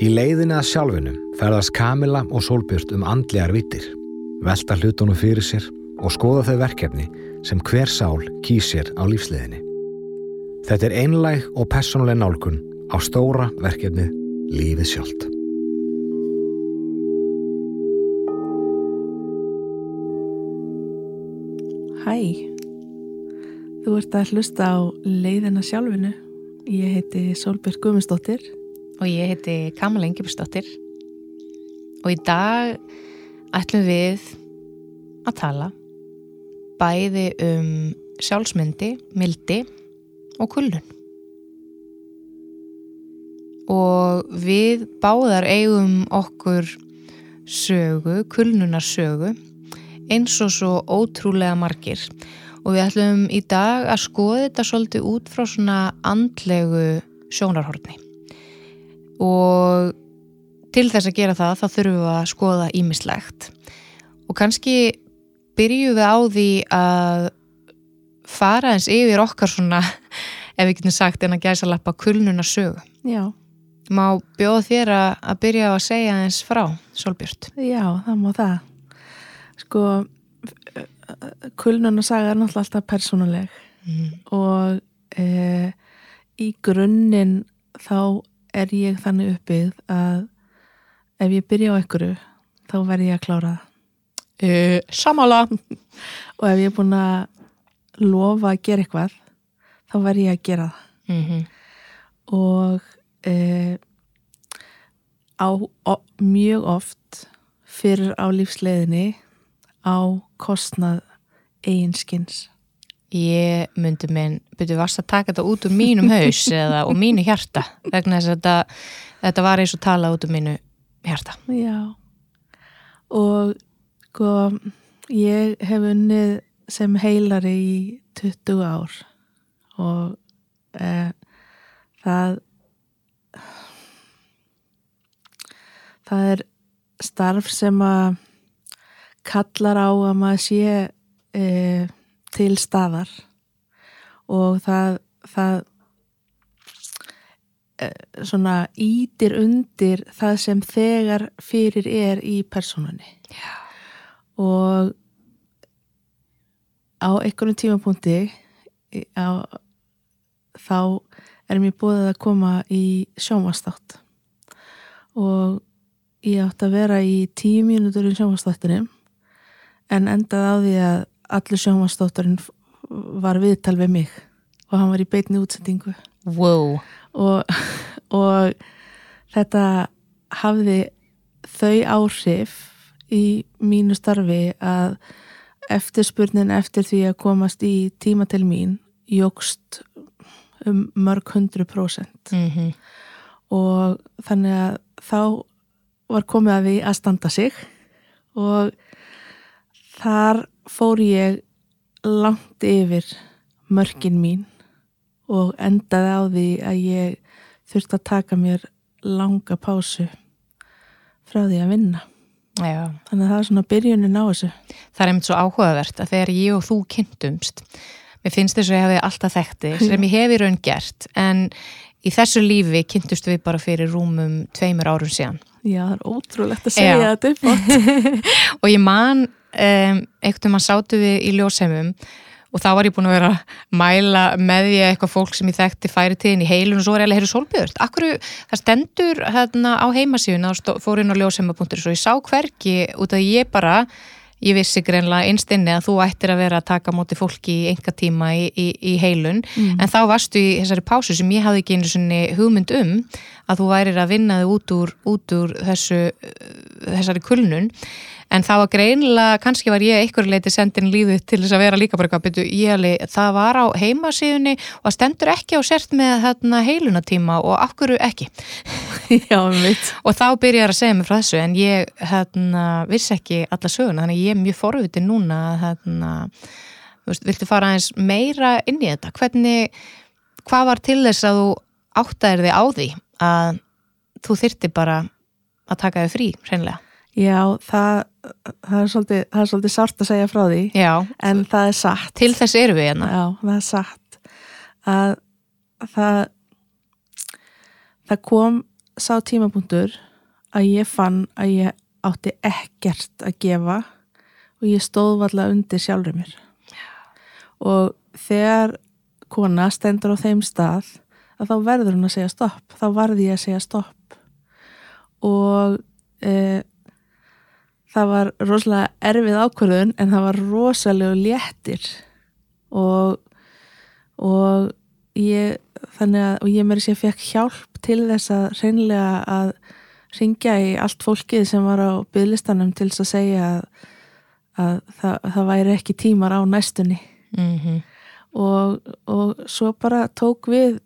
Í leiðinni að sjálfinu ferðast Kamila og Solbjörn um andlegar vittir, velta hlutunum fyrir sér og skoða þau verkefni sem hver sál kýsir á lífsliðinni. Þetta er einlæg og personlega nálgun á stóra verkefnið Lífið sjálft. Hæ, þú ert að hlusta á leiðina sjálfinu. Ég heiti Solbjörg Guðmundsdóttir. Og ég heiti Kamala Engibsdóttir og í dag ætlum við að tala bæði um sjálfsmyndi, mildi og kullun og við báðar eigum okkur sögu, kullnunar sögu eins og svo ótrúlega margir. Og við ætlum í dag að skoða þetta svolítið út frá svona andlegu sjónarhortni og til þess að gera það þá þurfum við að skoða ímislegt og kannski byrjum við á því að fara eins yfir okkar svona ef við getum sagt en að gæsa lappa kulnuna sögu Já, má bjóða þér að byrja að segja eins frá Solbjörn já, það má það. Sko, kulnunarsaga er náttúrulega alltaf persónuleg. Mm. og e, í grunninn þá er ég þannig uppbyggð að ef ég byrja á einhverju þá verð ég að klára það. uh, Samála Og ef ég er búin að lofa að gera eitthvað þá verð ég að gera það. mm -hmm. og e, á o, mjög oft fyrir á lífsleiðinni á kostnað eiginskins. Ég myndi minn, byrju varst að taka þetta út úr mínum haus eða og mínu hjarta vegna þess að þetta, þetta var eins og tala út úr mínu hjarta Já. Og sko, ég hef unnið sem heilari í 20 ár og e, það það er starf sem að kallar á að maður sé e, til staðar. Og það, það e, svona ítir undir það sem þegar fyrir er í persónunni. Já. og á einhvern tímapunkti á, þá er mér búið að koma í sjónvastátt og ég átti að vera í tíu mínútur í sjónvastáttinum en endaði á því að allur sjónvastátturinn var viðtal við mig og hann var í beinni útsendingu. Wow, og, og þetta hafði þau áhrif í mínu starfi að eftirspurnin eftir því að komast í tíma til mín jógst um mörg hundru prósent. Mm og þannig að þá var komið að því að standa sig og þar fór ég langt yfir mörkin mín og endaði á því að ég þurfti að taka mér langa pásu frá því að vinna. Já. Þannig að það er svona byrjunin á þessu. Það er einmitt svo áhugavert að þegar ég og þú kynntumst mér finnst þess að ég hefði alltaf þekkti sem ég hef í raun gert en í þessu lífi kynntust við bara fyrir rúmum tveimur árum síðan Já, það er ótrúlegt að segja þetta upp átt. og ég man um, einhvern veginn sátu við í ljósheimum og þá var ég búin að vera að mæla með því að eitthvað fólk sem ég þekkti færi tíðin í heilun og svo er ég alveg heyrðu Solbjörn Akkur það stendur hérna á heimasíðun og fór inn á ljósheima.is og ég sá hverki út af því ég bara ég vissi greinlega einstinni að þú ættir að vera að taka á móti fólki í enga tíma í, í, í heilun. En þá varstu í þessari pásu sem ég hafði ekki einu hugmynd um að þú værir að vinna þig út úr, út úr þessu, þessari kulnun. En það var greinilega, kannski var ég einhverju leiti sendin lífið til þess að vera líka bara eitthvað byrju, alveg, það var á heimasíðunni og það stendur ekki á sért með þarna heilunatíma og hverju ekki? Já, mitt. og þá byrjar að segja mig frá þessu en ég hérna, vissi ekki alla söguna þannig ég er mjög forvitin núna hérna, þú veist, viltu fara aðeins meira inn í þetta, hvernig hvað var til þess að þú áttaðir þig á því að þú þyrti bara að taka þig frí, hreinlega. Já, það, það, er svolítið, það er svolítið sárt að segja frá því, Já, en það er satt. til þess eru við hérna. Já, það er satt. Að það það kom sá tímapunktur að ég fann að ég átti ekkert að gefa og ég stóð valla undir sjálfur mér. Og þegar kona stendur á þeim stað að þá verður hún að segja stopp þá varði ég að segja stopp. Og e, það var rosalega erfið ákvörðun en það var rosalega léttir. Og og ég þannig að, og ég mér sé fekk hjálp til þess að reynlega að ringja í allt fólkið sem var á bygglistanum til þess að segja að, að það, það væri ekki tímar á næstunni. Mm -hmm. og, og svo bara tók við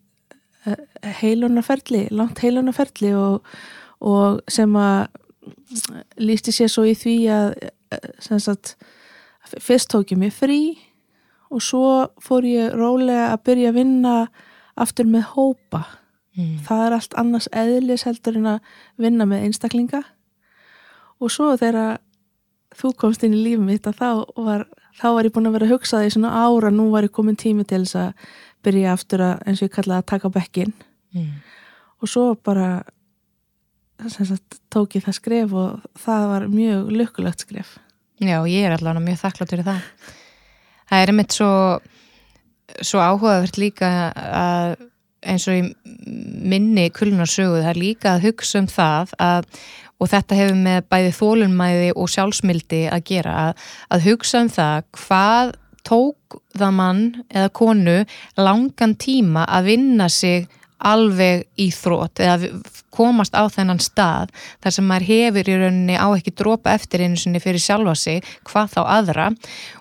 heilunarferli, langt heilunarferli og, og sem að lísti sér svo í því að sem sagt fyrst tók ég mig frí og svo fór ég rólega að byrja að vinna aftur með hópa mm. það er allt annars eðlis heldur en að vinna með einstaklinga og svo þegar þú komst inn í lífið mitt að þá var, þá var ég búin að vera að hugsa það í svona ára nú var ég komin tími til þess að byrja aftur að eins og ég kallaði að taka bekkin Mm. og svo bara sagt, tók ég það skref og það var mjög lukkulegt skref. Já, ég er allavega mjög þakklátt fyrir það. Það er einmitt svo svo áhugavert líka að eins og í minni kulnarsögu, það er líka að hugsa um það að, og þetta hefur með bæði þólunmæði og sjálfsmildi að gera, að, að hugsa um það hvað tók það mann eða konu langan tíma að vinna sig alveg í þrótt eða komast á þennan stað þar sem maður hefur í rauninni á ekki drópa eftir einu sinni fyrir sjálfa sig hvað þá aðra.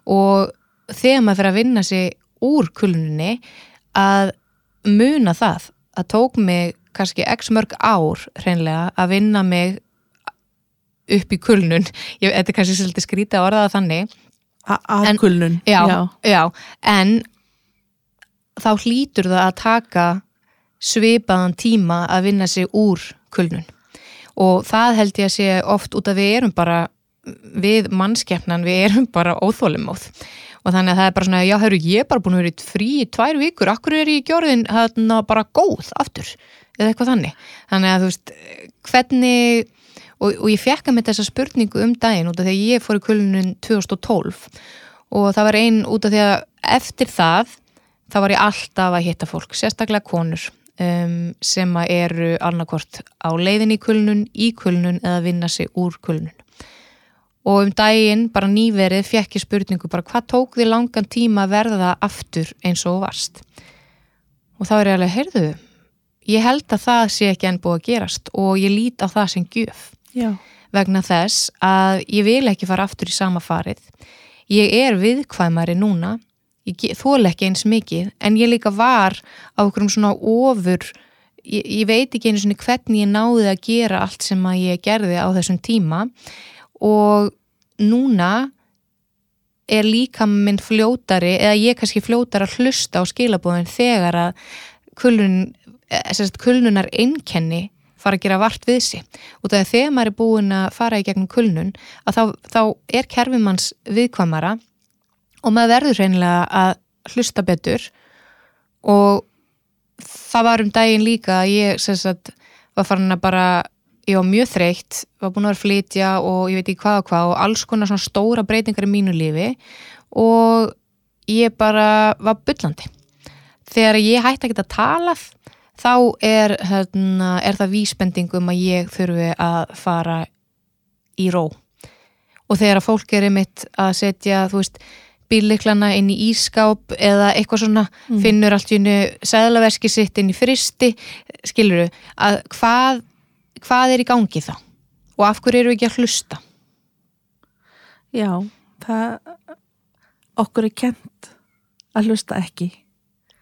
Og þegar maður fyrir að vinna sig úr kulunni að muna það að tók mig kannski x mörg ár hreinlega að vinna mig upp í kulnun. Ég, þetta er kannski svolítið skrítið að orða það þannig að kulnun já, já. já, en þá hlýtur það að taka svipaðan tíma að vinna sig úr kulnun. Og það held ég að sé oft út að við erum bara við mannskeppnan, við erum bara óþólumóð og þannig að það er bara svona, já, hörru, ég er bara búin að vera frí í tvær vikur, akkur er ég í gjörðin bara góð aftur? Eða eitthvað þannig, þannig að þú veist hvernig og, og ég fekk að með þessa spurningu um daginn út af því að ég fór í kulunum 2012 og það var einn út af því að eftir það þá var ég alltaf að hitta fólk, sérstaklega konur um, sem eru annarkort á leiðin í kulunum, í kulunum eða vinna sig úr kulunum og um daginn, bara nýverið, fekk ég spurningu bara hvað tók því langan tíma að verða það aftur eins og varst? Og þá er ég alveg, heyrðu ég held að það sé ekki enn búið að gerast og ég lít á það sem gjöf Já. vegna þess að ég vil ekki fara aftur í sama farið. Ég er viðkvæmari núna. Ég þól ekki eins mikið en ég líka var á okkur um svona ofur. Ég, ég veit ekki einu svona hvernig ég náði að gera allt sem að ég gerði á þessum tíma. Og núna er líka minn fljótari eða ég kannski fljótar að hlusta á skilabóðin þegar að kulun, kulnunar einkenni fara að gera vart við sig. Og er þegar maður er búin að fara í gegnum kulnun að þá, þá er kerfimanns viðkvamara og maður verður reynilega að hlusta betur. Og það var um daginn líka að ég sagt, var farin að bara ég var mjög þreytt, var búin að vera flytja og ég veit ekki hvað og hvað og alls konar svona stóra breytingar í mínu lífi. Og ég bara var byllandi. Þegar ég hætti ekki að tala þá er, hérna, er það vísbendingum að ég þurfi að fara í ró. Og þegar að fólk er einmitt að setja, þú veist, bíliklana inn í ískáp eða eitthvað svona mm. finnur allt í unnu seglaverski sitt inn í fristi, skiluru að hvað hvað er í gangi þá? Og af hverju eru ekki að hlusta? Já, það okkur er kent að hlusta ekki.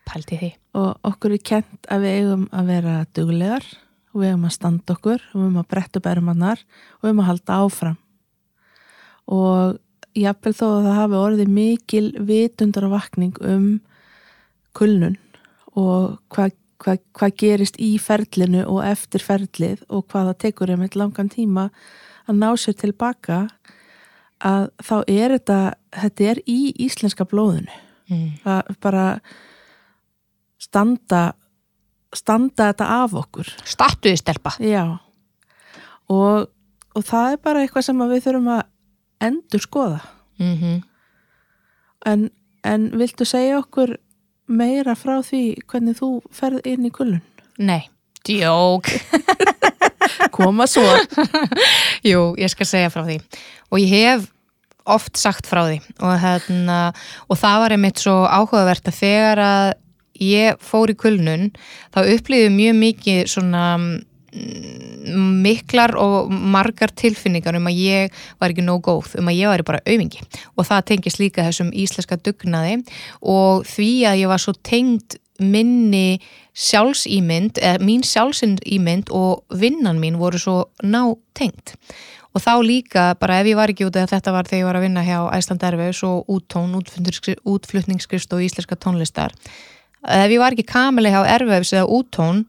Pælti því og okkur er kent að við eigum að vera duglegar og við eigum að standa okkur og við eigum að bretta bærumannar og við eigum að halda áfram og jáfnvel þó að það hafi orðið mikil vitundar og vakning um kulnun og hvað hvað, hvað gerist í ferlinu og eftir ferlið og hvað það tekur um eitt langan tíma að ná sér tilbaka að þá er þetta þetta er í íslenska blóðinu mm. að bara standa standa þetta af okkur. Stattuði stelpa. já. Og, og það er bara eitthvað sem við þurfum að endur skoða Mm en, en viltu segja okkur meira frá því hvernig þú ferð inn í kullun Nei, djók. koma svo. Jú, ég skal segja frá því. Og ég hef oft sagt frá því. Og, hérna, og það var einmitt svo áhugavert að þegar að ég fór í kulnun þá upplýði mjög mikið svona mm, miklar og margar tilfinningar um að ég var ekki nóg góð, um að ég var bara auðmingi og það tengist líka þessum íslenska dugnaði og því að ég var svo tengd minni sjálfsýmynd, eða mín sjálfsýmynd og vinnan mín voru svo ná tengt og þá líka bara ef ég var ekki út eða þetta var þegar ég var að vinna hjá Æsland Erfus og úttón, útflutningskrist og íslenska tónlistar ef ég var ekki kamili hjá Erfus eða úttón,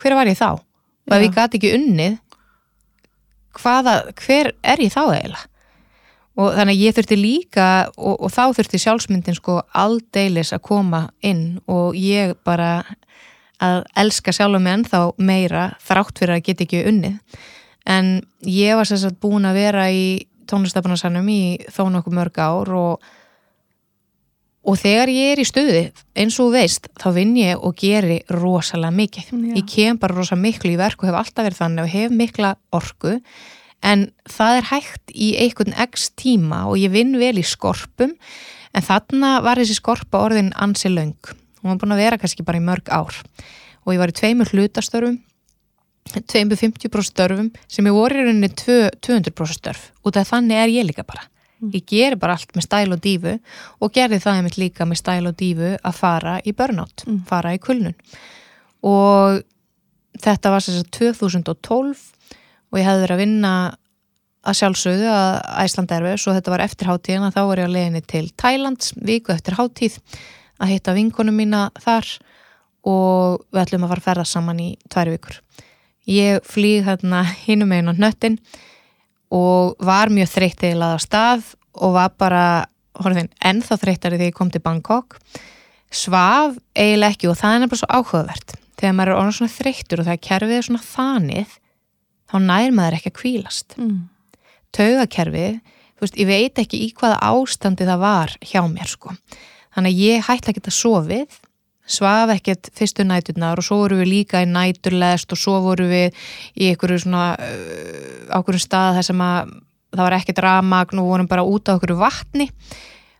hver var ég þá? og ef ég gati ekki unnið hvaða, hver er ég þá eiginlega? og þannig að ég þurfti líka og, og þá þurfti sjálfsmyndin sko aldeilis að koma inn og ég bara að elska sjálfum mig ennþá meira þrátt fyrir að geta ekki unnið en ég var sagt búin að vera í tónlistafannarsannum í þó nokkuð mörg ár og og þegar ég er í stuði eins og veist, þá vinn ég og geri rosalega mikið. Já. Ég kem bara rosalega miklu í verk og hef alltaf verið þannig og hef mikla orku en það er hægt í einhvern x tíma og ég vinn vel í skorpum en þarna var þessi skorpa orðin ansi löng. Hún var búin að vera kannski bara í mörg ár og ég var í tveimur hlutastörfum 250% störfum sem ég voru í rauninni tvö- 200% störf og þannig er ég líka bara ég geri bara allt með stæl og dífu og gerði það einmitt líka með stæl og dífu að fara í burnout, Mm. fara í kulnun. Og þetta var að 2012 og ég hefði verið að vinna að sjálfsögðu að Æsland Erfus og þetta var eftir hátíðina þá var ég á leiðinni til Thailands viku eftir hátíð að hitta vinkonum mína þar og við ætlum að fara að ferða saman í tvær vikur. Ég flýg hérna hinum megin á hnöttin og var mjög þreytt eða á stað og var bara horfðin, ennþá þreyttari þegar ég kom til Bangkok svaf eiginlega ekki og það er nefnilega svo áhugavert þegar maður er orðin svona þreyttur og það er kerfið er svona þanið þá nær maður ekki að kvílast mm. taugakerfið, þú veist, ég veit ekki í hvaða ástandi það var hjá mér sko. Þannig að ég hætti ekki að sofið, svaf ekkert fyrstu næturnar og svo voru við líka í næturlest og svo voru við í einhverju svona uh, ákveðum stað þar sem að það var ekkert ramagn og vorum bara út á einhverju vatni.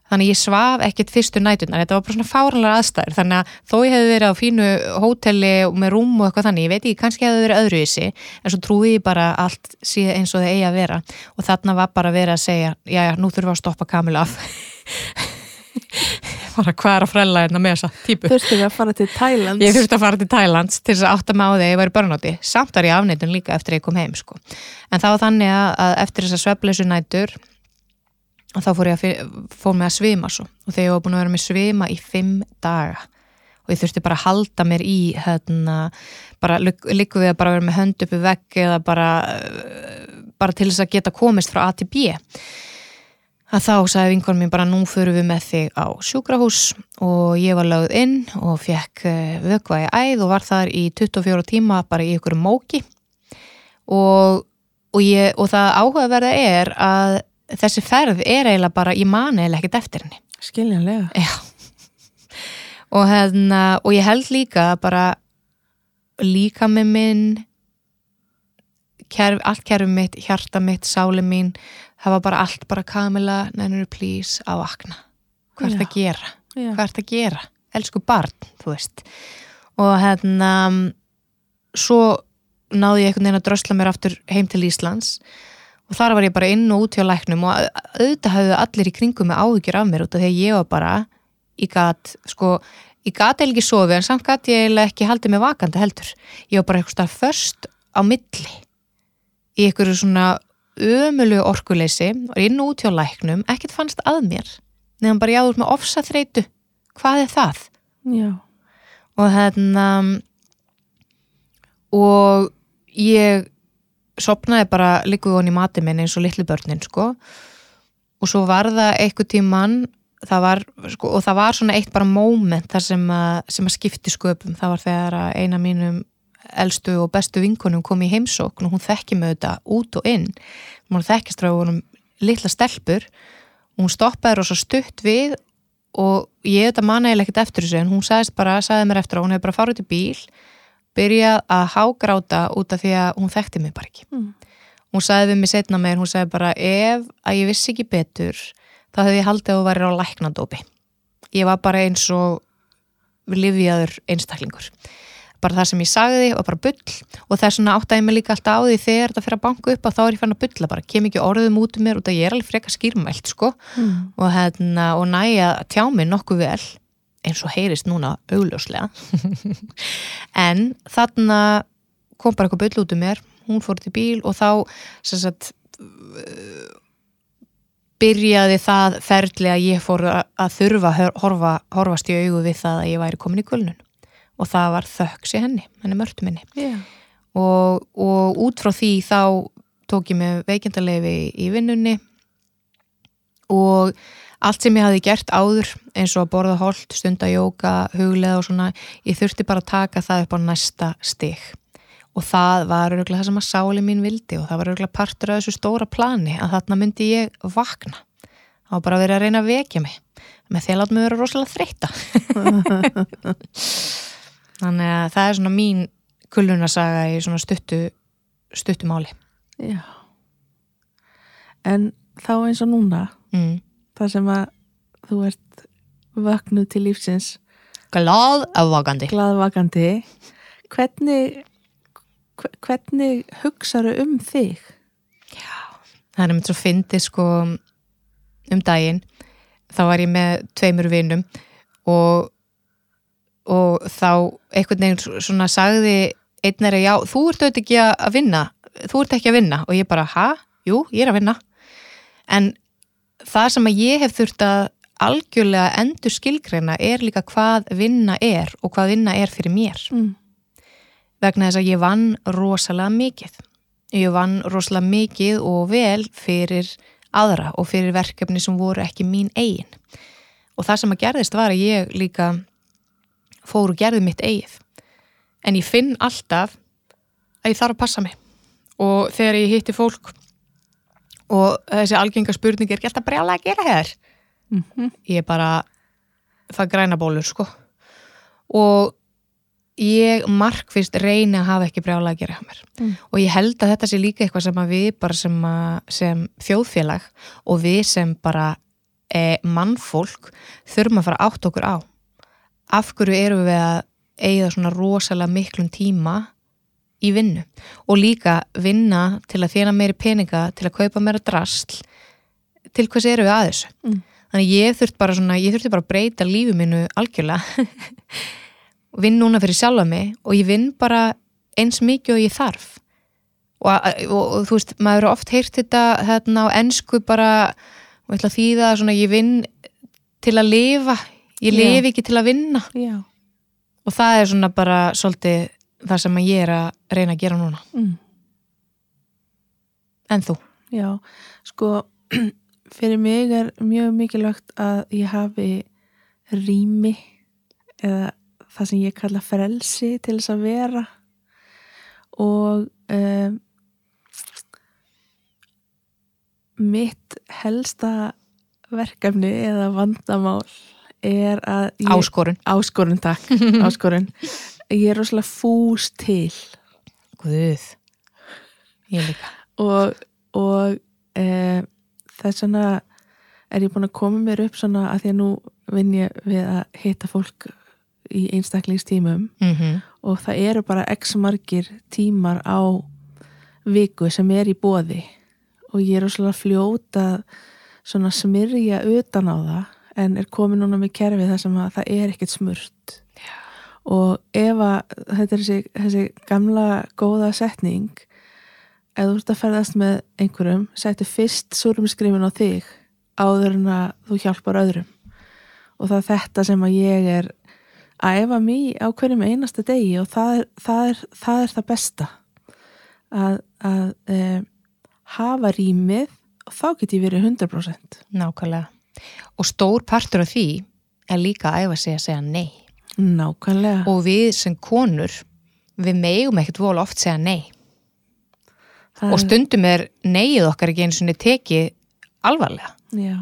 Þannig ég svaf ekkert fyrstu næturnar. Þetta var bara svona fáranlega aðstæður. Þannig að þó ég hefði verið á fínu hóteli og með rúm og eitthvað þannig, ég veit ekki, kannski hefði verið öðruvísi en svo trúi ég bara allt sé eins og það eigi að vera. Og þarna var bara verið að segja já, já, nú þurfum við að stoppa Kamil af bara hvað er að frella hérna með þessa típu þurftu að fara til Thailands Ég þurfti að fara til Thailands til þess að átta mig á því að ég væri börnátti. Samt var ég afneitun líka eftir að ég kom heim, sko. En það var þannig að, eftir þess að svefleysu nætur þá fór ég að fór að svima svo. Og þegar ég var búin að vera með svima í fimm daga og ég þurfti bara að halda mér í hérna, bara líku við að bara vera með hönd uppi vegg eða bara, uh, bara til þess að geta komist frá A til B að þá sagði vinkonum mín bara nú förum við með þig á sjúkrahús. Og ég var lögð inn og fekk eh, vökva í æð og var þar í 24 tíma bara í ykkur móki. Og, og, ég, og það áhugaverða er að þessi ferð er eiginlega bara, ég man eiginlega ekkert eftir henni. Skiljanlega. Já. Og, hérna, og ég held líka bara líka með minn kerf, allt kerfi mitt, hjarta mitt, sáli mín það var bara allt bara Kamila, nennur please að vakna hvað er það að gera? Já. Hvað er það að gera? Elsku barn, þú veist og hérna svo náði ég einhvern veginn að drösla mér aftur heim til Íslands og þar var ég bara inn og út hjá læknum og auðvitað hafðu allir í kringum með áhyggjur af mér út af því að ég var bara ég gat, sko, ég gat eiginlega ekki sofið en samt gat ég eiginlega ekki haldið mig vakandi heldur. Ég var bara eitthvað först á milli í einhverju svona ömulu orkuleysi og inn út hjá læknum ekkert fannst að mér. Nefnum bara jáður með ofsa þreytu hvað er það? já, og hérna og ég sopnaði bara líkuð hon í mati minn eins og litlu börnin sko. Og svo var það einhver tíman það var, sko, og það var svona eitt bara moment þar sem að, sem að skipti sköpum, það var þegar að eina mínum elstu og bestu vinkunum kom í heimsókn og hún þekki með þetta út og inn, hún þekkist frá honum litla stelpur. Og hún stoppaði rosa stutt við og ég þetta manna ég ekkert eftir þessu en hún sagðist bara, sagði mér eftir að hún hefði bara farið til bíl byrjað að hágráta út af því að hún þekkti mig bara ekki. Mm. hún sagði við mig setna meir, hún sagði bara ef að ég vissi ekki betur þá hefði ég haldið að þú væri á læknadópi. Ég var bara eins og lifiðaður einstaklingur bara það sem ég sagði var bara bull. Og þess vegna áttaði ég mig líka alltaf á því þegar þetta fyrir að banka upp að þá er ég fann að bulla bara, kem ekki orðum út um mér út að ég er alveg freka skýrmælt sko. Mm. og, hérna, og næja að tjá mig nokkuð vel eins og heyrist núna augljóslega. En þarna kom bara eitthvað bull út um mér. Hún fór til bíl og þá sagt byrjaði það ferli að ég fór að að þurfa að horfa, horfast í augu við það að ég væri komin í kulnun og það var þöks í henni, henni mörtu minni. Já. og, og út frá því þá tók ég með veikindalegi í vinnunni og allt sem ég hafi gert áður eins og að borða holt, stunda jóka, huglega og svona, ég þurfti bara að taka það upp á næsta stig. Og það var örgulega það sem að sáli mín vildi og það var örgulega partur af þessu stóra plani að þarna myndi ég vakna. Það var bara verið að reyna að vekja mig. Með því að láta mig vera rosalega þreytta þannig að það er svona mín kulunarsaga í svona stuttu stuttumáli Já. En þá eins og núna, mm. þar sem að þú ert vöknuð til lífsins, glad afvagandi glaðvakandi, hvernig, hve- hvernig hugsaðu um þig? það er einmitt svo fyndið sko um daginn þá var ég með tveimur vinum og og þá einhvern veginn svona sagði einn að já, þú ert auðvitað ekki að vinna þú ert ekki að vinna og ég bara, ha? Jú, ég er að vinna en það sem að ég hef þurft að algjörlega endur skilgreina er líka hvað vinna er og hvað vinna er fyrir mér Mm. vegna þess að ég vann rosalega mikið. Ég vann rosalega mikið og vel fyrir aðra og fyrir verkefni sem voru ekki mín eigin. Og það sem að gerðist var að ég líka fór og gerði mitt eigið. En ég finn alltaf að ég þarf að passa mig. Og þegar ég hitti fólk og þessi algenga spurning er gert að brjála að gera hér. Mm Ég er bara það græna bólur sko. Og ég markvist reyni að hafa ekki brjála að gera hjá mér Mm. og ég held að þetta sé líka eitthvað sem að við bara sem, að, sem þjóðfélag og við sem bara e, mannfólk þurfum að fara átt okkur á af hverju erum við að eigða svona rosalega miklum tíma í vinnu? Og líka vinna til að þjána meiri peninga til að kaupa meira drasl. Til hvers eru við að þessu? Mm. þannig ég þurft bara svona ég þurfti bara að breyta lífi mínu algjörlega. Vinn núna fyrir sjálfa mig og ég vinn bara eins mikið og ég þarf. Og, og, og þú veist, maður eru oft heyrt þetta hérna á ensku bara og ég ætla að þýða svona ég vinn til að lifa ég lifi ekki til að vinna. Já. og það er svona bara svolítið það sem ég er að reyna að gera núna. Mm. en þú? Já, sko fyrir mig er mjög mikilvægt að ég hafi rými eða það sem ég kalla frelsi til þess að vera. Og um, mitt helsta verkefni eða vandamál er að ég, áskorun. Áskorun takk, áskorun. Ég er rosalega fús til. Guð. Ég líka. Og, og e, þess vegna er ég búin að koma mér upp svona að því að nú vinn ég við að hitta fólk í einstaklingstímum. Mm og það eru bara x margir tímar á viku sem er í bóði og ég er rosalega fljóta svona smyrja utan á það en er komin núna með kerfi þar sem að það er ekkert smurt. Já. og ef að þetta er þessi, þessi gamla góða setning ef þú ert að ferðast með einhverjum settu fyrst súrumskrifin á þig áður en að þú hjálpar öðrum. Og það er þetta sem að ég er að æfa mig á hverjum einasta degi og það er það, er, það, er það besta. Að, að e, hafa rýmið og þá get ég verið 100% nákvæmlega og stór partur af því er líka að æfa sig að segja nei. Nákvæmlega. Og við sem konur við megum ekkert vol oft segja nei. Það og stundum er neið okkar ekki eins og tekið alvarlega. Já,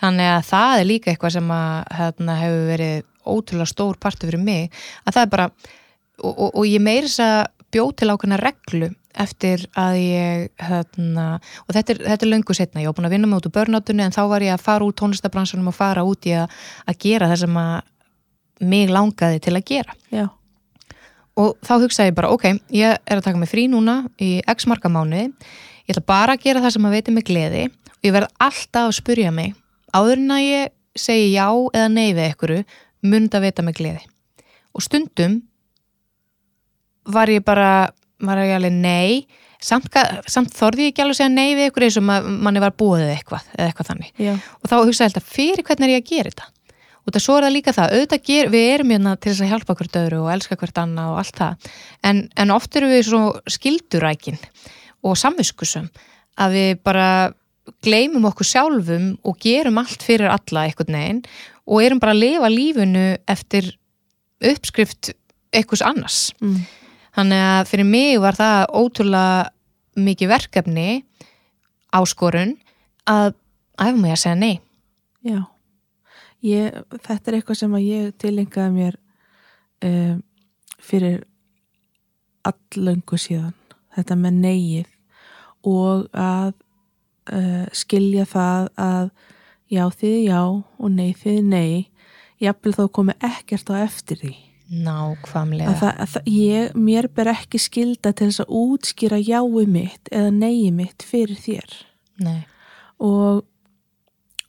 þannig að það er líka eitthvað sem að hérna, hefur verið ótrúlega stór partur fyrir mig. Að það er bara og, og, og ég meiri þess að bjó til ákveðna reglu eftir að ég hérna, og þetta er, þetta er löngu setna, ég var búin að vinna mig út úr börnátunni en þá var ég að fara út tónlistabransunum og fara út í að, að gera það sem að mig langaði til að gera. Já, og þá hugsaði ég bara, ok, ég er að taka mig frí núna í x marka mánuði. Ég ætla bara að gera það sem að veitir mig gleði. Og ég verð alltaf að spurja mig áður en að ég segi já eða nei við einhverju, mun það veita mig gleði? Og stundum var ég bara var ég alveg nei. Samt, samt þorði ég ekki alveg að segja nei við einhverju eins og ma manni var búið eitthvað eða eitthvað þannig. Já, og þá hugsaði alltaf fyrir hvernig er ég að gera þetta? Og það svo er það líka það, auðvitað ger, við erum hérna til þess að hjálpa hvert öðru og elska hvert annað og allt það. En, en oft eru við svo skildurækin og samviskusum að við bara gleymum okkur sjálfum og gerum allt fyrir alla einhvern veginn og erum bara að lifa lífinu eftir uppskrift einhvers annars. Mm. Þannig að fyrir mig var það ótrúlega mikið verkefni áskorun að æfa mig að segja nei. já. Ég, þetta er eitthvað sem að ég tilengaði mér um, fyrir allöngu síðan þetta með neyið og að uh, skilja það að já þið já og nei þið nei jafnvel þó komi ekkert á eftir því Nákvæmlega. að það, að það, ég, mér ber ekki skilda til þess að útskýra jái mitt eða neyi mitt fyrir þér Nei. og,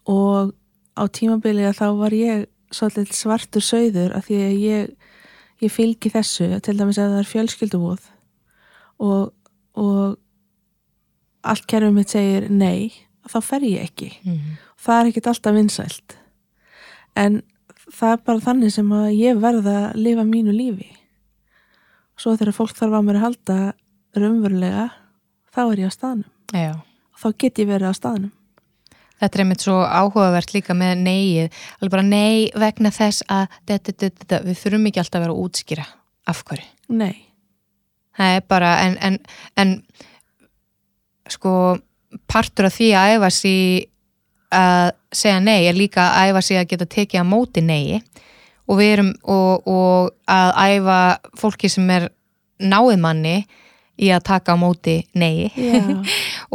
og á tímabilið þá var ég svolítið svartur sögður af því að ég, ég fylgi þessu til dæmis að það er fjölskylduvóð og, og allt kerfið mitt segir nei þá fer ég ekki Mm. það er ekkert alltaf vinsælt en það er bara þannig sem að ég verða að lifa mínu lífi svo þegar fólk þarf að mér að halda raunverulega þá er ég á staðnum Já. þá get ég verið á staðnum Þetta er einmitt svo áhugavert líka með neyið. Alveg bara nei vegna þess að þetta, þetta, þetta, við þurfum ekki alltaf að vera að útskýra af hverju. nei, Það er bara, en, en, en sko, partur af því að æfa sig að segja nei er líka að æfa sig að geta tekið að móti nei. Og við erum, og, og að æfa fólki sem er náið manni í að taka á móti nei.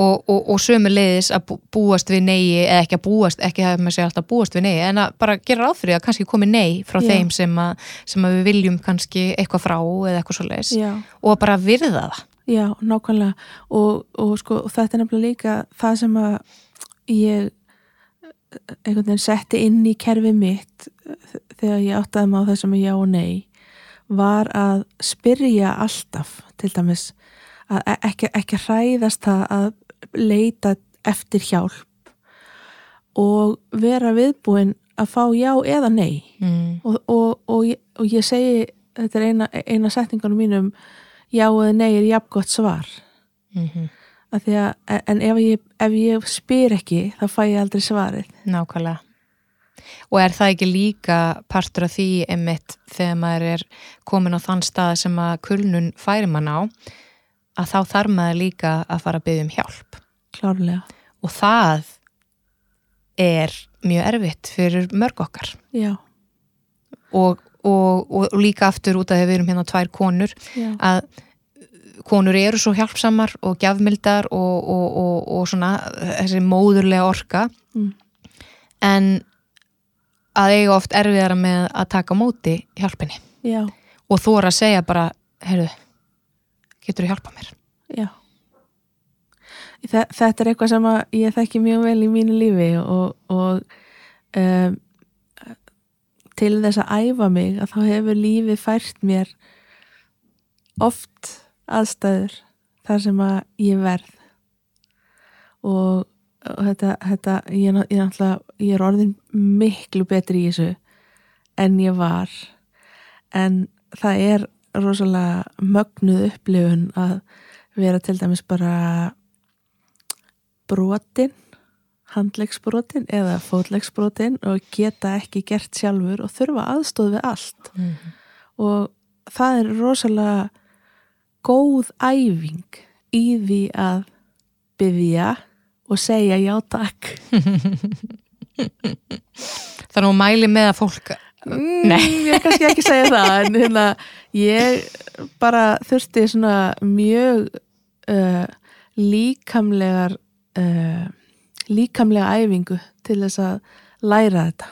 Og, og, og sömu leiðis að bú- búast við nei eða ekki að búast, ekki að maður segja alltaf búast við nei en að bara gera ráð fyrir að kannski komi nei frá Já. þeim sem, að, sem að við viljum kannski eitthvað frá eða eitthvað svo leiðis og bara virða það. Já, nákvæmlega. Og, og sko, þetta er nefnilega líka það sem að ég einhvern veginn setti inn í kerfi mitt þegar ég áttaði á þessum já og nei var að spyrja alltaf til dæmis að e- ekki, ekki hræðast það að leita eftir hjálp og vera viðbúin að fá já eða nei. Mm. og, og, og, ég, og ég segi þetta er eina, eina setningunum mínum já eða nei er jafn gott svar. Mm að því að, en ef ég, ef ég spyr ekki þá fæ ég aldrei svarið. Nákvæmlega. Og er það ekki líka partur af því einmitt þegar maður er komin á þann stað sem að kulnun færi mann á að þá þarf maður líka að fara að byggja um hjálp. Klárlega, og það er mjög erfitt fyrir mörg okkar. Já, og, og, og, líka aftur út af því að við erum hérna tvær konur já, að konur eru svo hjálpsamar og gjafmildar og, og, og, og svona þessi móðurlega orka. Mm. en að eiga oft erfiðara með að taka móti hjálpinni. Já, og þú er að segja bara, heyrðu getur þú hjálpa mér? Já. Þe- þetta er eitthvað sem ég þekki mjög vel í mínu lífi og, og um, til þess að æfa mig að þá hefur lífið fært mér oft aðstæður þar sem að ég verð. Og, og þetta, þetta ég, ég, ég er orðin miklu betri í þessu en ég var. En það er rosalega mögnuð upplifun að vera til dæmis bara brotin handlegsbrotin eða fótlegsbrotin og geta ekki gert sjálfur og þurfa aðstóð við allt. Mhm. og það er rosalega góð æfing í því að byggja og segja já takk Þannig að hún mæli með að fólk mm, Nei. ég kannski ekki segja það en hérna, ég bara þurfti svona mjög uh, líkamlegar uh, líkamlega æfingu til þess að læra þetta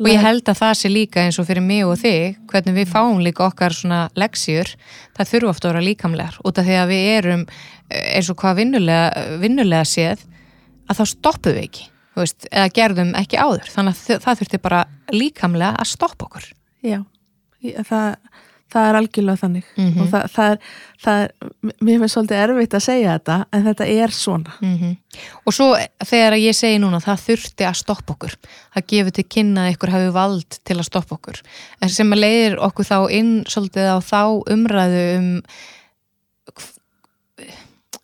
og ég held að það sé líka eins og fyrir mig og þig hvernig við fáum líka okkar svona leksjur, það þurfa ofta að vera líkamlegar. Út af því að við erum eh, eins og hvað vinnulega, vinnulega séð að þá stoppum við ekki veist, eða gerðum ekki áður. Þannig að það þurfti bara líkamlega að stoppa okkur. Já, það, það er algjörlega þannig. Mhm. og það, það, er, það er, mér finnst svolítið erfitt að segja þetta en þetta er svona. mm og svo þegar ég segi núna það þurfti að stoppa okkur. Það gefur til kynna að ykkur hafi vald til að stoppa okkur. En sem að leiðir okkur þá inn svolítið á þá umræðu um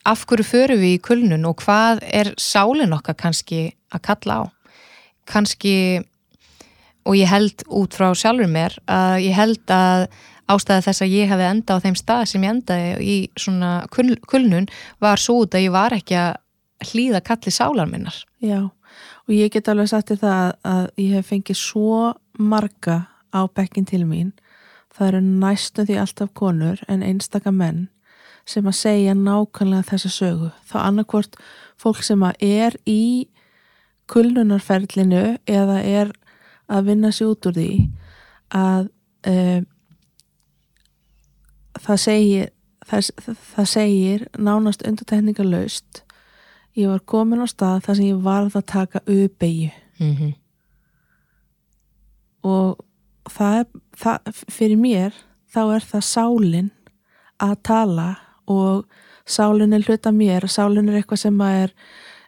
af hverju förum við í kulnun og hvað er sálin okkar kannski að kalla á. Kannski og ég held út frá sjálfur mér að ég held að ástæða þess að ég hefði enda á þeim stað sem ég endaði í svona kul- kulnun var svo út að ég var ekki að hlýða kalli sálar minnar. Já, og ég get alveg sagt þér það að ég hef fengið svo marga á bekkin til mín. Það eru næstum því alltaf konur en einstaka menn sem að segja nákvæmlega þessa sögu. Þá annarkvort fólk sem að er í kulnunarferlinu eða er að vinna sér út úr því að um, það segir það, það segir nánast undartekningarlaust ég var komin á stað þar sem ég varð að taka uppeyju Mm -hmm. og það er það, fyrir mér þá er það sálin að tala og sálin er hluta mér. Sálin er eitthvað sem er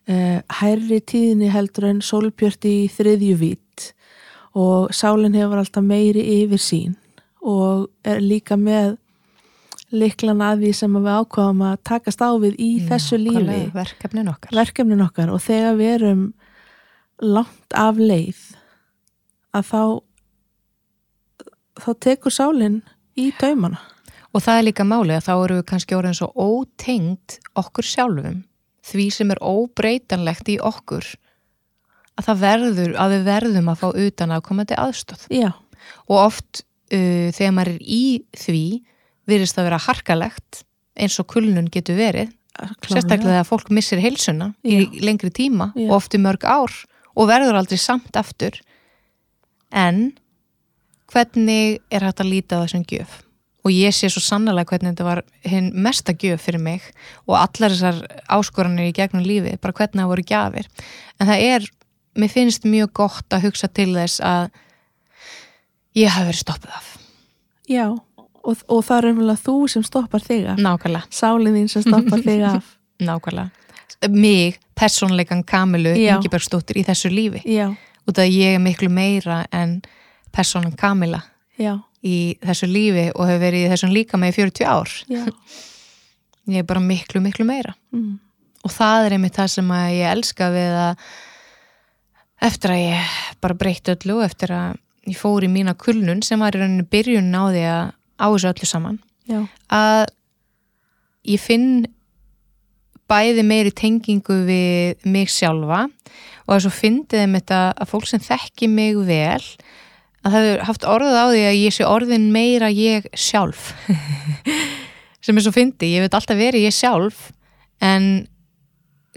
uh, hærri tíðinni heldur en sólbjört í þriðjuvít og sálin hefur alltaf meiri yfir sín og er líka með liklan að því sem við ákváðum að takast á við í þessu lífi. Verkefnin okkar. verkefnin okkar. Og þegar við erum langt af leið að þá þá tekur sálinn í taumana. Og það er líka málið að þá eru við kannski orðin svo ótengt okkur sjálfum því sem er óbreytanlegt í okkur að það verður, að við verðum að fá utan að komandi aðstóð. já, Og oft uh, þegar maður er í því virðist það vera harkalegt eins og kulnun getur verið klárlega. sérstaklega þegar fólk missir heilsuna í Já. lengri tíma Já. og oft í mörg ár og verður aldrei samt aftur en hvernig er hægt að líta þessum gjöf og ég sé svo sannlega hvernig þetta var hinn mesta gjöf fyrir mig og allar þessar áskoranir í gegnum lífið, bara hvernig það voru gjafir en það er, mér finnst mjög gott að hugsa til þess að ég hafi verið stoppuð af já, og, og það er umlega þú sem stoppar þig af. Nákvæmlega, sálinn þín sem stoppar þig af. Nákvæmlega. Mig, persónleikan Kamilu Já. Ingibergsdóttir í þessu lífi. Já, út af að ég er miklu meira en persónan Kamila já, í þessu lífi og hefur verið í þessum líka með í 40 ár. Já. Ég er bara miklu, miklu meira. Mm. og það er einmitt það sem ég elska við að eftir að ég bara breytti öllu og eftir að ég fór í mína kulnun sem var í rauninu byrjun á því að á þessu öllu saman já, að ég finn bæði meiri tengingu við mig sjálfa og þess að fyndið þeim þetta að fólk sem þekki mig vel að það hefur haft orðið á því að ég sé orðin meira ég sjálf sem er svo fyndið, ég veit alltaf verið ég sjálf en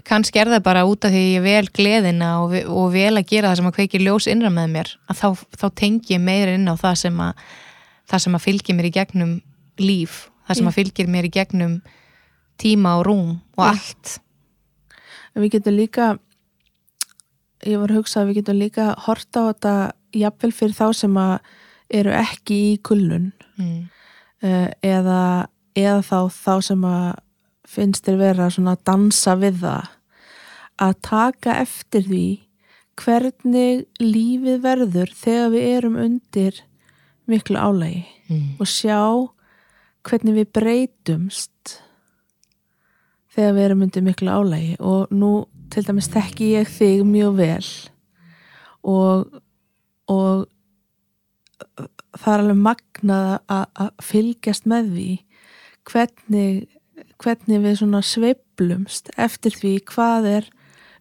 kannski er það bara út af því ég vel gleðina og, og vel að gera það sem að kveiki ljós innra með mér að þá, þá tengi ég meira inn á það sem að það sem að fylgir mér í gegnum líf, það sem að fylgir mér í gegnum tíma og rúm og allt. Við getum líka ég var að hugsa að við getum líka horta á þetta jafnvel fyrir þá sem að eru ekki í kulnun. Mm. uh, eða, eða þá þá sem að finnst þér vera svona að dansa við það. Að taka eftir því hvernig lífið verður þegar við erum undir miklu álægi Mm. og sjá hvernig við breytumst þegar við erum undir miklu álægi og nú til dæmis þekki ég þig mjög vel og, og það er alveg magnað að, fylgjast með því hvernig, hvernig við svona sveiflumst eftir því hvað er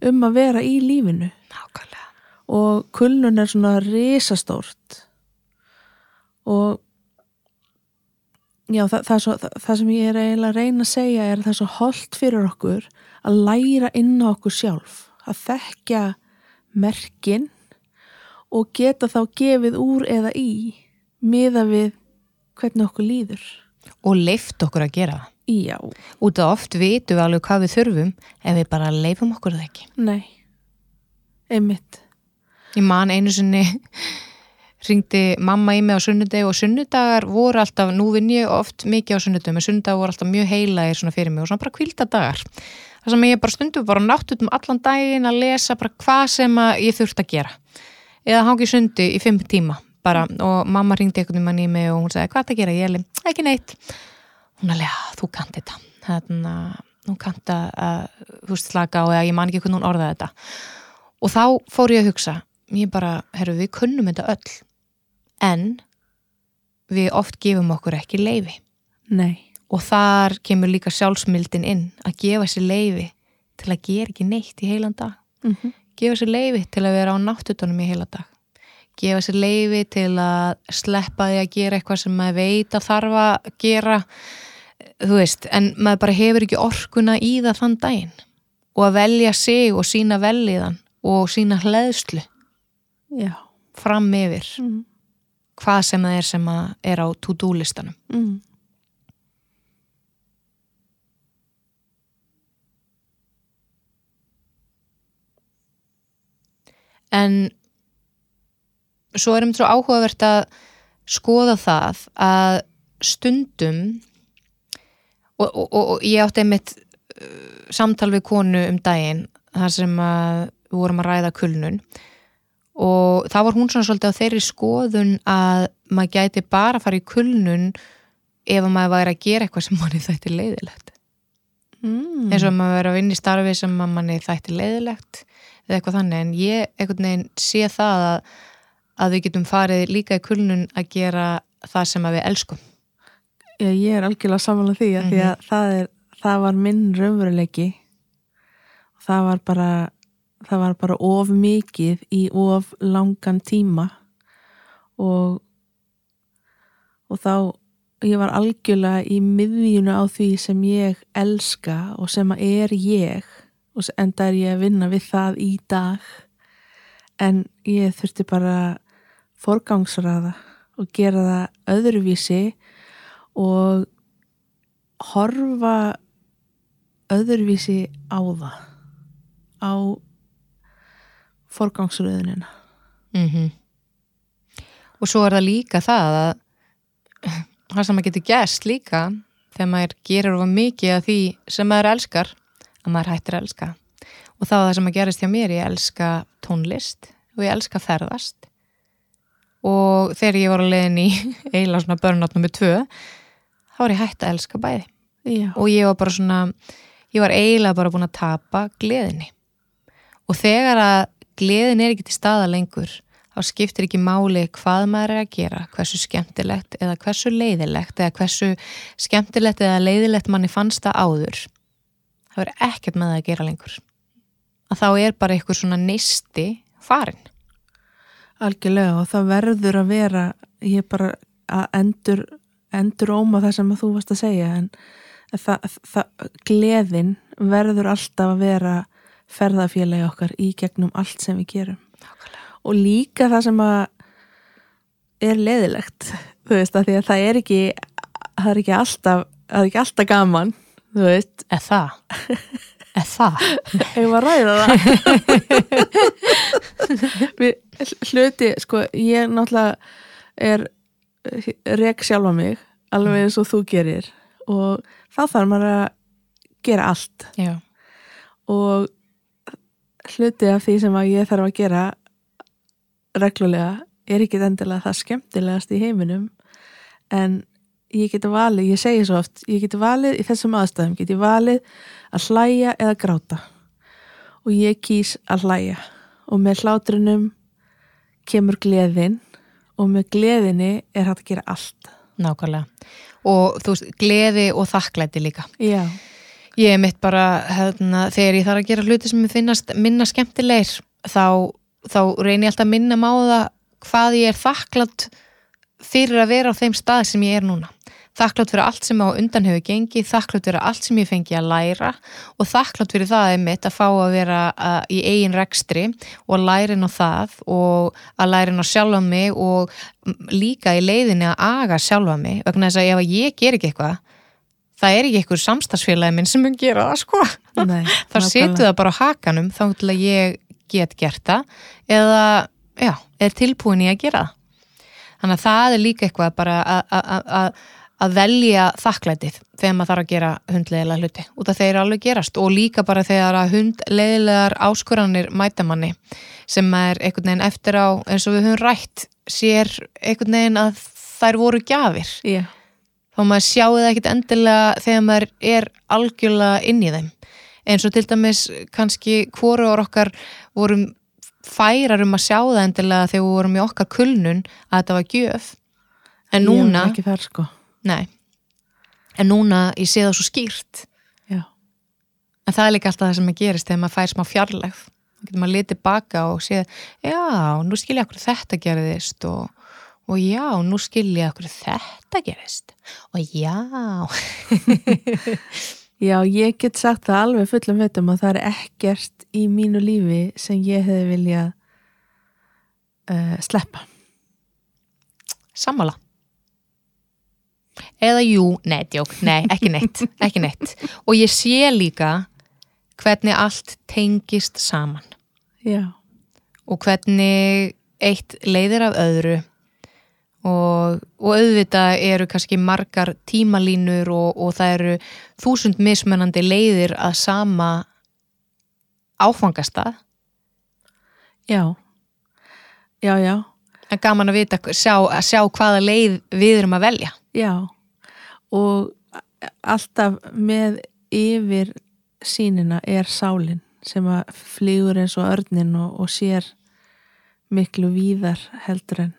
um að vera í lífinu Nákvæmlega. og kulnun er svona risastórt og já, það, það, svo, það, það sem ég er eiginlega að reyna að segja er að það er svo holdt fyrir okkur að læra inn á okkur sjálf að þekkja merkin og geta þá gefið úr eða í miða við hvernig okkur líður Og leift okkur að gera það. Já, Út af oft vitum við alveg hvað við þurfum ef við bara leifum okkur það ekki. nei einmitt Ég man einu sinni ringdi mamma í mig á sunnudegi og sunnudagar voru alltaf, nú vinn ég oft mikið á sunnudegum, en sunnudagar voru alltaf mjög heilægir svona fyrir mig og svona bara kvíldadagar. Það sem ég bara stundum bara nátt út um allan daginn að lesa bara hvað sem ég þurft að gera. Eða hangi sundi í fimm tíma bara og mamma ringdi einhvern veginn í mig og hún sagði hvað það gera, ég leið, ekki neitt. Hún alveg, þú kannt þetta. Þannig að hún kannt að, þú veist, slaka eða ég man ekki hvernig hún orðaði þetta. Og þá fór ég að hugsa, ég bara, herru, við kunnum þetta öll, en við oft gefum okkur ekki leifi. Nei, Og þar kemur líka sjálfsmyldin inn að gefa sér leifi til að gera ekki neitt í heilan dag. mm Gefa sér leifi til að vera á náttutunum í heila dag. Gefa sér leifi til að sleppa því að gera eitthvað sem maður veit að þarf að gera, þú veist, en maður bara hefur ekki orkuna í það þann daginn. Og að velja sig og sína velliðan og sína hleðslu já fram yfir mm. Hvað sem það er sem að er á to-do listanum. Mm. En svo erum svo áhugavert að skoða það að stundum og, og, og, og ég átti einmitt uh, samtal við konu um daginn þar sem að við vorum að ræða kulnun og það var hún svona svolítið á þeirri skoðun að maður gæti bara að fara í kulnun ef að maður væri að gera eitthvað sem manni þætti leiðilegt. Mm. eins og maður verið að vinna í starfi sem manni þætti leiðilegt eða eitthvað þannig. En ég einhvern veginn sé það að, að við getum farið líka í kulnun að gera það sem við elskum. Já, ég er algjörlega samanlega því að því að það, er, það var minn raunveruleiki. Það var bara það var bara of mikið í of langan tíma. Og og þá ég var algjörlega í miðjunu á því sem ég elska og sem er ég. Og enda er ég að vinna við það í dag. En ég þurfti bara forgangsraða og gera það öðruvísi og horfa öðruvísi á það. Á forgangsröðunina. Mm og svo er það líka það að það sem maður getur gerst líka þegar maður gerir of mikið af því sem maður elskar að maður hættir að elska. Og það var það sem að gerist hjá mér ég elska tónlist og ég elska ferðast. Og þegar ég var að leiðin í eiginlega svona börnátt nummer tvö þá var ég hætt að elska bæði. Já, og ég var bara svona ég var eiginlega bara búin að tapa gleðinni. Og þegar að gleðin er ekki til staða lengur þá skiptir ekki máli hvað maður er að gera hversu skemmtilegt eða hversu leiðilegt eða hversu skemmtilegt eða leiðilegt manni fannst það áður. Það verður ekkert með það að gera lengur. Að þá er bara eitthvað svona neisti farin algjörlega og það verður að vera ég bara að endur endur óma það sem þú varst að segja en það, það, gleðin verður alltaf að vera ferðafélagi okkar í gegnum allt sem við gerum. Og líka það sem að er leðilegt þú veist að því að það er ekki það er ekki alltaf, það er ekki alltaf gaman þú veist, eða það? Eða það? Hefur að ræða það? Við hluti, sko, ég náttúrulega er rek sjálfa mig alveg eins og þú gerir. Og þá þarf maður að gera allt. Já. og hluti af því sem að ég þarf að gera reglulega er ekki endilega það skemmtilegast í heiminum. En ég geti valið, ég segi svo oft ég geti valið í þessum aðstæðum, geti valið að hlæja eða gráta. Og ég kýs að hlæja. Og með hlátrinum kemur gleðin og með gleðinni er hægt að gera allt. Nákvæmlega. Og þú veist, gleði og þakklæti líka. Já, Ég er mitt bara, hérna, þegar ég þarf að gera hluti sem ég finnast minna skemmtilegir, þá, þá reynir ég alltaf að minna það hvað ég er þakklátt fyrir að vera á þeim stað sem ég er núna. Þakklátt fyrir allt sem á undan hefur gengið, þakklátt fyrir allt sem ég fengi að læra og þakklátt fyrir það er mitt að fá að vera í eigin rekstri og inn á það og að læra inn á sjálfa mig og líka í leiðinni að aga sjálfa mig vegna þess að ef ég ger ekki eitthvað það er ekki einhver samstagsfélagi minn sem mun gera það sko. Nei þá setur það bara á hakanum þá til að ég get gert það eða, já, er tilbúin í að gera það. Þannig að það er líka eitthvað bara að- velja þakklætið þegar maður þarf að gera hundleiðilega hluti út af þeir alveg gerast. Og líka bara þegar að hundleiðilegar áskoranir mæta manni sem maður einhvern veginn eftir á eins og við höfum rætt sér einhvern veginn að þær voru gjafir. Já, þá maður sjáu það ekkit endilega þegar maður er algjörlega inn í þeim. Eins og til dæmis kannski hvoruður okkar vorum færar um að sjá það endilega þegar við vorum í okkar kulnun að þetta var gjöf. En núna, Ég var ekki þar sko. Nei. En núna ég sé það svo skýrt. Já, en það er líka alltaf það sem að gerist þegar maður fær smá fjarlægð. Þá getur maður litið baka og sé já, nú skil ég okkur þetta gerðist og, og já, nú skil ég okkur þetta gerðist og já Já, ég get sagt það alveg fullum veitum að það er ekkert í mínu lífi sem ég hefði viljað uh, sleppa. Sammála. Eða jú, nei, djók, nei, ekki neitt, ekki neitt. Og ég sé líka hvernig allt tengist saman Já, og hvernig eitt leiðir af öðru og, og auðvitað eru kannski margar tímalínur og, og það eru þúsund mismunandi leiðir að sama áfangastað. já, já, já, En gaman að vita, sjá, að sjá hvaða leið við erum að velja. já. Og alltaf með yfir sínina er sálin sem að flýgur eins og örnin og, og sér miklu víðar heldur en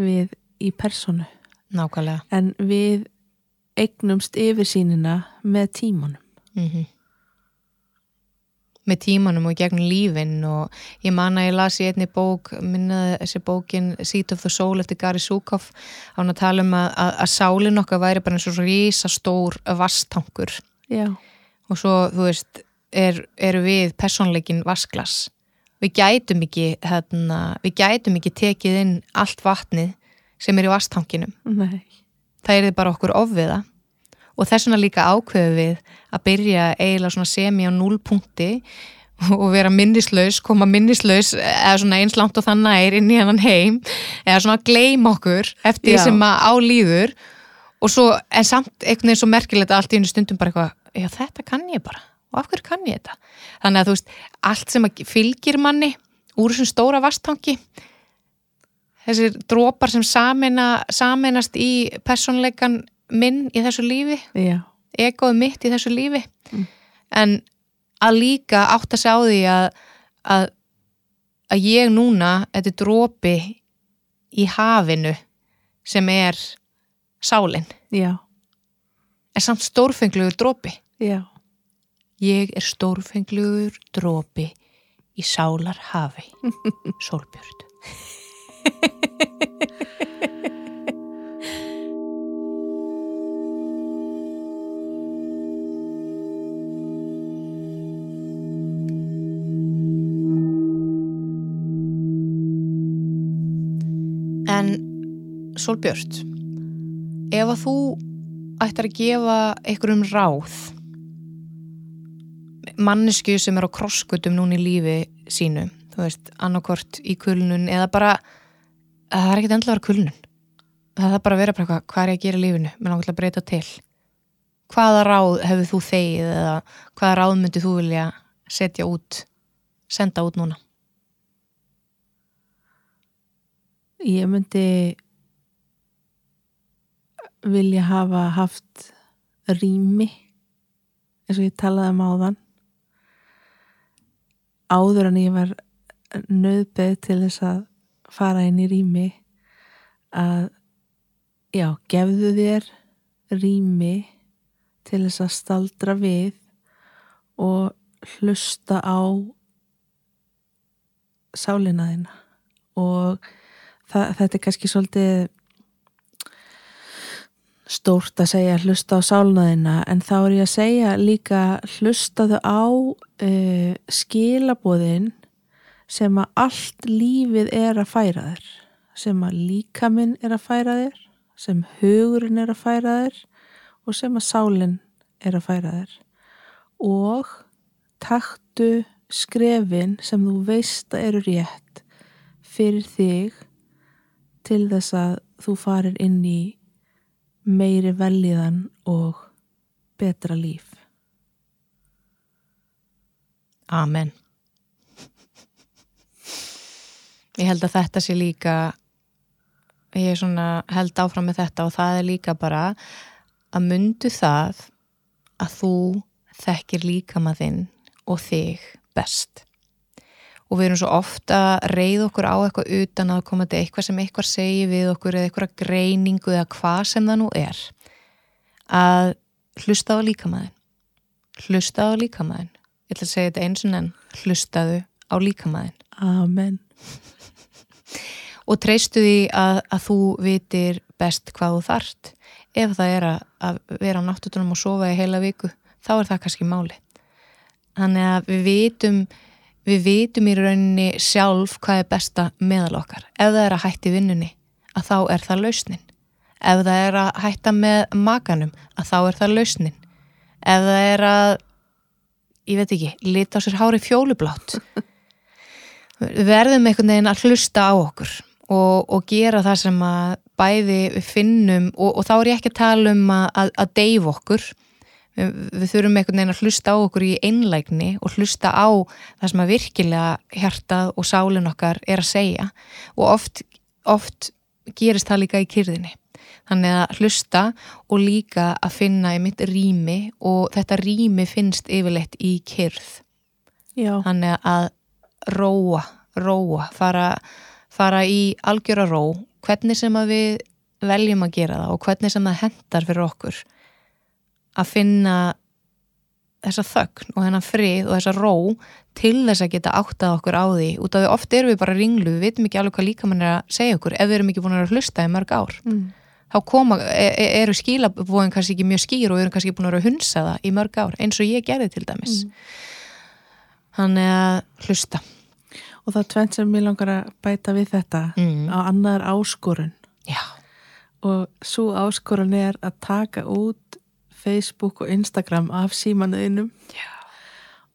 við í personu. Nákvæmlega. En við eignumst yfir sínina með tímanum. mm með tímanum og í gegnum lífin og ég man að ég las í einni bók minnaði þessi bókin Seat of the Soul eftir Gary Zukav á hann að tala um að, að, að sálin okkar væri bara eins og rísa stór vastankur Já, og svo þú veist er, eru við personleikin vasklas við gætum ekki hérna, við gætum ekki tekið inn allt vatnið sem er í vastankinum nei, það er bara okkur ofviða. Og þess vegna líka ákveðu við að byrja eiginlega semi á núlpunkti og vera minnislaus, koma minnislaus eða svona eins langt og það nær inn í hennan heim eða svona gleym okkur eftir Já. sem að álýður og svo, en samt einhvern veginn svo merkilegt að allt í einu stundum bara eitthvað, já þetta kann ég bara og af hverju kann ég þetta? Þannig að þú veist, allt sem fylgir manni úr þessum stóra vastangi þessir drópar sem samina, saminast í persónleikan minn í þessu lífi, já, egoð mitt í þessu lífi en að líka átt að sjá því að, að að ég núna, þetta er drópi í hafinu sem er sálin, já, er samt stórfenglugur drópi já, ég er stórfenglugur drópi í sálar hafi sólbjörn En Sólbjörn, ef að þú ættir að gefa einhverjum ráð mannesku sem er á krosskutum núna í lífi sínu, þú veist, annarkvort í kulnun eða bara það er ekkert endla að vera kulnun. Það er bara að vera bara eitthvað, hvað er ég að gera í lífinu? Mér langar að breyta til. Hvaða ráð hefur þú þegið eða hvaða ráð myndið þú vilja setja út senda út núna? Ég myndi vilja hafa haft rými eins og ég talaði um áðan áður en ég var nöðbeð til þess að fara inn í rými að já, gefðu þér rými til þess að staldra við og hlusta á sálina þína. Og það, þetta er kannski svolítið stórt að segja hlusta á sálnaðina en þá er ég að segja líka hlustaðu á uh, skilabóðin sem að allt lífið er að færa þér sem að líkaminn er að færa þér sem hugurinn er að færa þér og sem að sálinn er að færa þér. Og taktu skrefin sem þú veist að eru rétt fyrir þig til þess að þú farir inn í meiri veljiðan og betra líf. Amen. Ég held að þetta sé líka, ég held áfram með þetta og það er líka bara að myndu það að þú þekkir líka maður þinn og þig best. Og við erum svo ofta að reyða okkur á eitthvað utan að koma til eitthvað sem eitthvað segir við okkur eða eitthvað greiningu eða hvað sem það nú er. Að hlusta á líkamæðin. Hlusta á líkamæðin. Ég ætla að segja þetta eins og nenn. Hlustaðu á líkamæðin. Amen. Og treystu því að, að þú vitir best hvað þú þart. Ef það er að, að vera á náttutunum og sofa í heila viku, þá er það kannski máli. Þannig að við vitum við vitum í rauninni sjálf hvað er besta meðal okkar. Ef það er að hætti vinnunni, að þá er það lausnin. Ef það er að hætta með makanum, að þá er það lausnin. Ef það er að, ég veit ekki, lita á sér hári fjólublátt. Verðum einhvern veginn að hlusta á okkur og, og gera það sem að bæði finnum og, og þá er ég ekki að tala um að, að, að deyf okkur við, við þurfum einhvern veginn að hlusta á okkur í einlægni og hlusta á það sem að virkilega hjartað og sálinn okkar er að segja. Og oft, oft gerist það líka í kyrðinni. Þannig að hlusta og líka að finna í mitt rými og þetta rými finnst yfirleitt í kyrð. Já, þannig að róa, róa fara, fara í algjöra ró. Hvernig sem að við veljum að gera það og hvernig sem það hendar fyrir okkur að finna þessa þögn og þennan frið og þessa ró til þess að geta áttað okkur á því. Út af því oft erum við bara ringlu, við veitum ekki alveg hvað líka mann er að segja okkur ef við erum ekki búin að hlusta í mörg ár. Mm. þá koma, e e eru skilabóðin kannski ekki mjög skýr og erum kannski búin að hunsa það í mörg ár eins og ég gerði til dæmis. Þannig að hlusta. Og það er tvent sem ég langar að bæta við þetta. Mm. á annar áskorun. Já, og svo áskorun er að taka út Facebook og Instagram af símanuðinum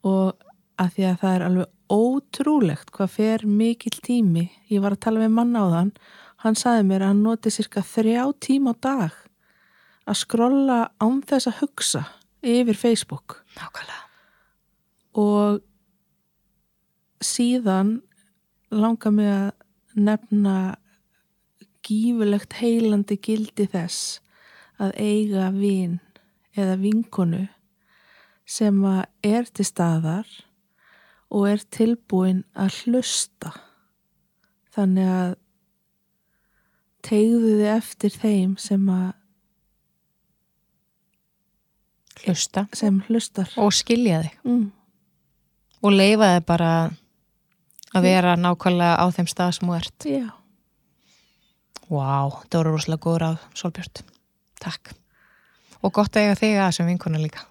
og að því að það er alveg ótrúlegt hvað fer mikill tími. Ég var að tala með mann á þann hann saði mér að hann noti cirka þrjá tíma á dag að skrolla án þess að hugsa yfir Facebook. Nákvæmlega. Og síðan langar mig að nefna gífulegt heilandi gildi þess að eiga vin eða vinkonu sem er til staðar og er tilbúin að hlusta. Þannig að tegðu þið eftir þeim sem að hlusta. sem hlustar. Og skilja þig. Mm. og leifa þig bara að vera nákvæmlega á þeim stað sem þú ert. Já, Vá, það voru rosalega góður af Solbjörn Takk og gott að eiga þig að sem vinkona líka.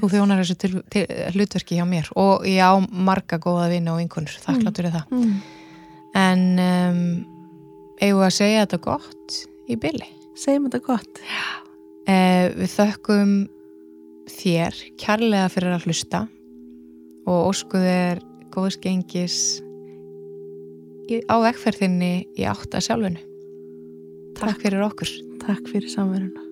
Þú þjónar þessu til, til, hlutverki hjá mér. Og ég á marga góða vinna og vinkonur þakklátt fyrir það. Mm. en um, eigum við að segja þetta gott í byli Segjum þetta gott. Eh, Við þökkum þér kærlega fyrir að hlusta og ósku þér góðs gengis á vegferðinni í átt að sjálfinu Takk fyrir okkur. Takk fyrir samveruna